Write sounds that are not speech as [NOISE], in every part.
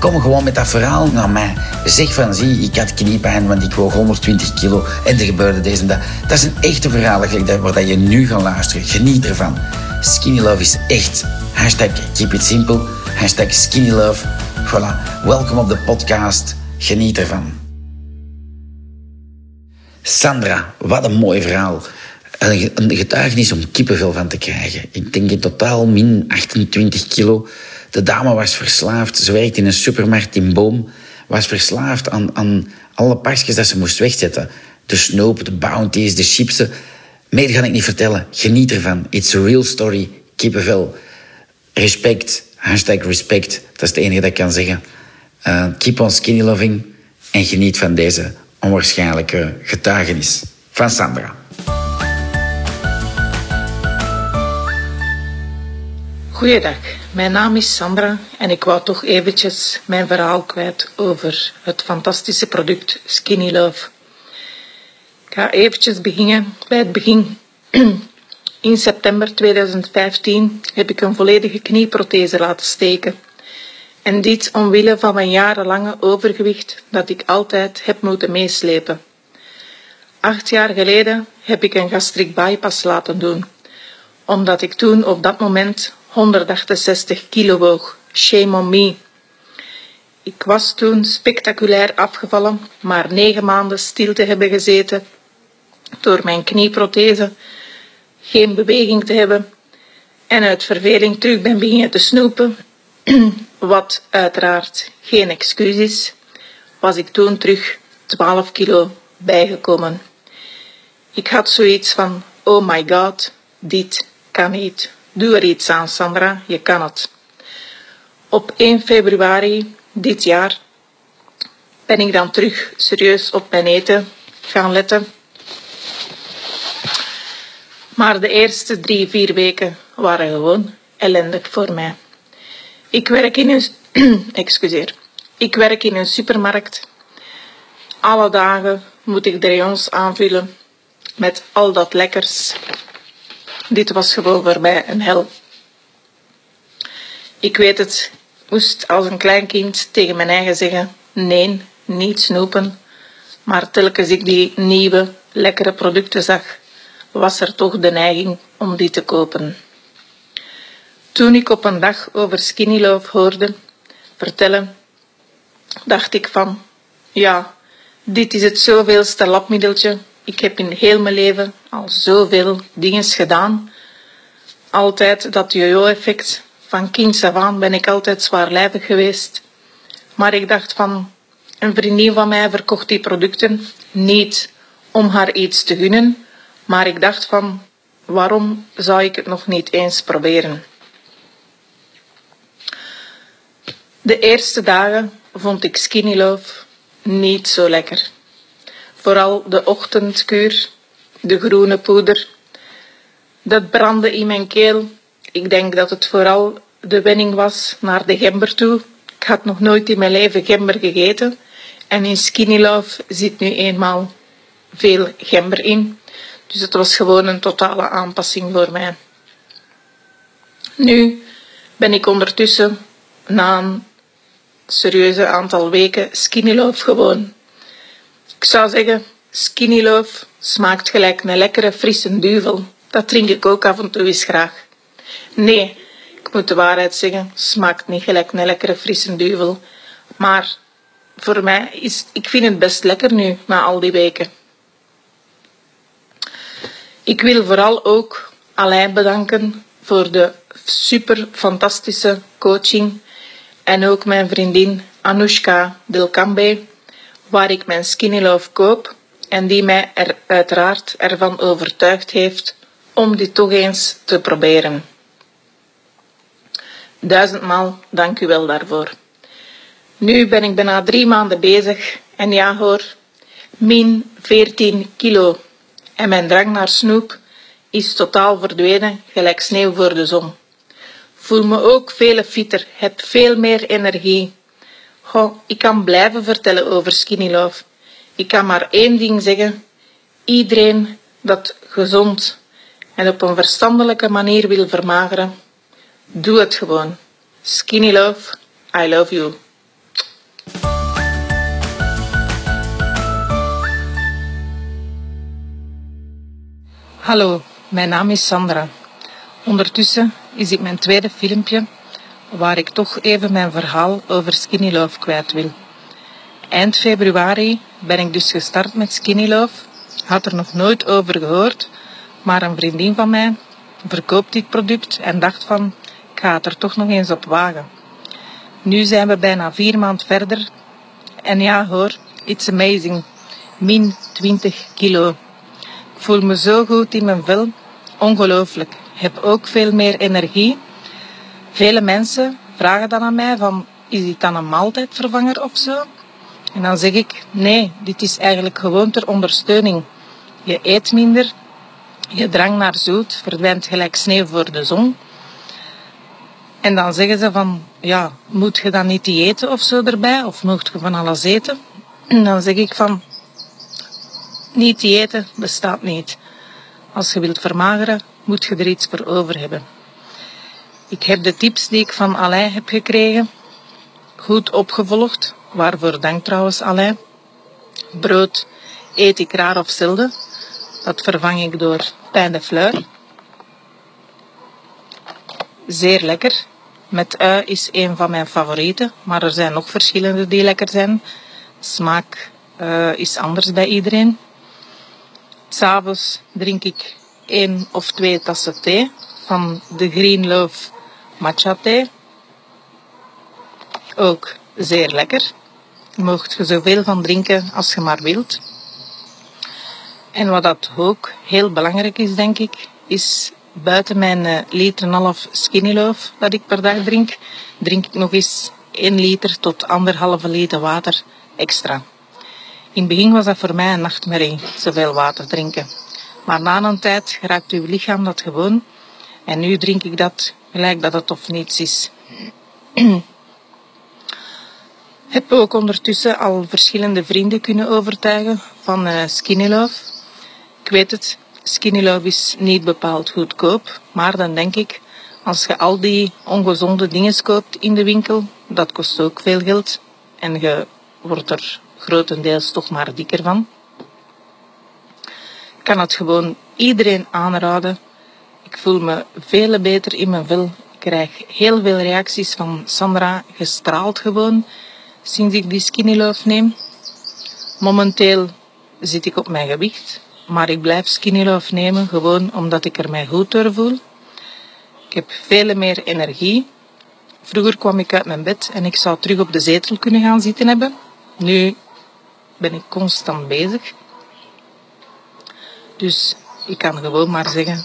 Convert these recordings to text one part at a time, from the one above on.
Kom gewoon met dat verhaal naar mij. Zeg van, zie, ik had kniepijn, want ik woog 120 kilo en er gebeurde deze en dat. Dat is een echte verhaal waar je nu gaat luisteren. Geniet ervan. Skinny Love is echt. Hashtag keep it simple. Hashtag skinny love. Voilà. Welkom op de podcast. Geniet ervan. Sandra, wat een mooi verhaal. Een getuigenis om kippenvel van te krijgen. Ik denk in totaal min 28 kilo. De dame was verslaafd. Ze werkte in een supermarkt in Boom. Was verslaafd aan, aan alle pakjes dat ze moest wegzetten. De snoop, de bounties, de chipsen. Meer ga ik niet vertellen. Geniet ervan. It's a real story. Kippenvel. Respect. Hashtag respect. Dat is het enige dat ik kan zeggen. Uh, keep on skinny loving. En geniet van deze onwaarschijnlijke getuigenis van Sandra. Goeiedag, mijn naam is Sandra en ik wou toch eventjes mijn verhaal kwijt over het fantastische product Skinny Love. Ik ga eventjes beginnen bij het begin. [CLEARS THROAT] In september 2015 heb ik een volledige knieprothese laten steken. En dit omwille van mijn jarenlange overgewicht dat ik altijd heb moeten meeslepen. Acht jaar geleden heb ik een gastric bypass laten doen, omdat ik toen op dat moment 168 kilo woog. Shame on me. Ik was toen spectaculair afgevallen, maar negen maanden stil te hebben gezeten door mijn knieprothese, geen beweging te hebben en uit verveling terug ben beginnen te snoepen, [CLEARS THROAT] wat uiteraard geen excuus is, was ik toen terug 12 kilo bijgekomen. Ik had zoiets van, oh my god, dit kan niet. Doe er iets aan, Sandra, je kan het. Op 1 februari dit jaar ben ik dan terug serieus op mijn eten gaan letten. Maar de eerste drie, vier weken waren gewoon ellendig voor mij. Ik werk in een, [CLEARS THROAT] excuseer, ik werk in een supermarkt. Alle dagen moet ik de aanvullen met al dat lekkers dit was gewoon voor mij een hel. Ik weet het, moest als een klein kind tegen mijn eigen zeggen: nee, niet snoepen. Maar telkens ik die nieuwe, lekkere producten zag, was er toch de neiging om die te kopen. Toen ik op een dag over Skinny Love hoorde vertellen, dacht ik van, ja, dit is het zoveelste labmiddeltje ik heb in heel mijn leven al zoveel dingen gedaan. Altijd dat jojo-effect. Van kinds af ben ik altijd zwaarlijvig geweest. Maar ik dacht van, een vriendin van mij verkocht die producten niet om haar iets te gunnen, maar ik dacht van, waarom zou ik het nog niet eens proberen? De eerste dagen vond ik Skinny Love niet zo lekker. Vooral de ochtendkuur, de groene poeder. Dat brandde in mijn keel. Ik denk dat het vooral de wenning was naar de gember toe. Ik had nog nooit in mijn leven gember gegeten. En in Skinny Love zit nu eenmaal veel gember in. Dus het was gewoon een totale aanpassing voor mij. Nu ben ik ondertussen na een serieuze aantal weken Skinny Love gewoon ik zou zeggen, Skinny Love smaakt gelijk een lekkere frisse duvel. Dat drink ik ook af en toe eens graag. Nee, ik moet de waarheid zeggen, smaakt niet gelijk een lekkere frisse duvel. Maar voor mij is, ik vind het best lekker nu, na al die weken. Ik wil vooral ook Alain bedanken voor de super fantastische coaching en ook mijn vriendin Anushka Delkambe waar ik mijn Skinny Love koop en die mij er uiteraard ervan overtuigd heeft om dit toch eens te proberen. Duizendmaal dank u wel daarvoor. Nu ben ik bijna drie maanden bezig en ja hoor, min 14 kilo. En mijn drang naar snoep is totaal verdwenen, gelijk sneeuw voor de zon. Voel me ook veel fitter, heb veel meer energie. Ik kan blijven vertellen over Skinny Love. Ik kan maar één ding zeggen. Iedereen dat gezond en op een verstandelijke manier wil vermageren, doe het gewoon. Skinny Love, I love you. Hallo, mijn naam is Sandra. Ondertussen is dit mijn tweede filmpje waar ik toch even mijn verhaal over Skinny Love kwijt wil. Eind februari ben ik dus gestart met Skinny Love. Had er nog nooit over gehoord, maar een vriendin van mij verkoopt dit product en dacht van, ik ga het er toch nog eens op wagen. Nu zijn we bijna vier maanden verder en ja hoor, it's amazing. Min 20 kilo. Ik voel me zo goed in mijn vel. Ongelooflijk. Heb ook veel meer energie. Vele mensen vragen dan aan mij van, is dit dan een maaltijdvervanger of zo? En dan zeg ik, nee, dit is eigenlijk gewoon ter ondersteuning. Je eet minder, je drang naar zoet verdwijnt gelijk sneeuw voor de zon. En dan zeggen ze van, ja, moet je dan niet eten of zo erbij? Of moet je van alles eten? En dan zeg ik van, niet eten bestaat niet. Als je wilt vermageren, moet je er iets voor over hebben. Ik heb de tips die ik van Alain heb gekregen goed opgevolgd. Waarvoor dank trouwens Alain. Brood eet ik raar of zelden. Dat vervang ik door pain de fleur. Zeer lekker. Met ui is een van mijn favorieten, maar er zijn nog verschillende die lekker zijn. Smaak uh, is anders bij iedereen. S'avonds drink ik één of twee tassen thee van de Green Love matcha thee. Ook zeer lekker. Mocht je zoveel van drinken als je maar wilt. En wat dat ook heel belangrijk is, denk ik, is buiten mijn uh, liter en half skinny dat ik per dag drink, drink ik nog eens 1 liter tot anderhalve liter water extra. In het begin was dat voor mij een nachtmerrie, zoveel water drinken. Maar na een tijd raakt uw lichaam dat gewoon. En nu drink ik dat gelijk dat het of niets is. [CLEARS THROAT] heb ook ondertussen al verschillende vrienden kunnen overtuigen van uh, Skinny Love. Ik weet het, Skinny Love is niet bepaald goedkoop, maar dan denk ik, als je al die ongezonde dingen koopt in de winkel, dat kost ook veel geld. En je wordt er grotendeels toch maar dikker van. Ik kan het gewoon iedereen aanraden. Ik voel me veel beter in mijn vel. Ik krijg heel veel reacties van Sandra, gestraald gewoon, sinds ik die skinny neem. Momenteel zit ik op mijn gewicht, maar ik blijf skinny nemen gewoon omdat ik er mij goed door voel. Ik heb veel meer energie. Vroeger kwam ik uit mijn bed en ik zou terug op de zetel kunnen gaan zitten hebben. Nu ben ik constant bezig. Dus ik kan gewoon maar zeggen,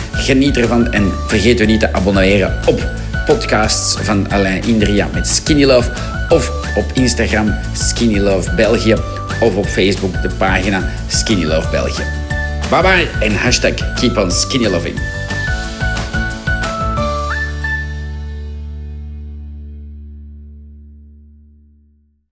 Geniet ervan en vergeet u niet te abonneren op podcasts van Alain Indria met Skinny Love of op Instagram Skinny Love België of op Facebook de pagina Skinny Love België. Bye bye en hashtag keep on skinny.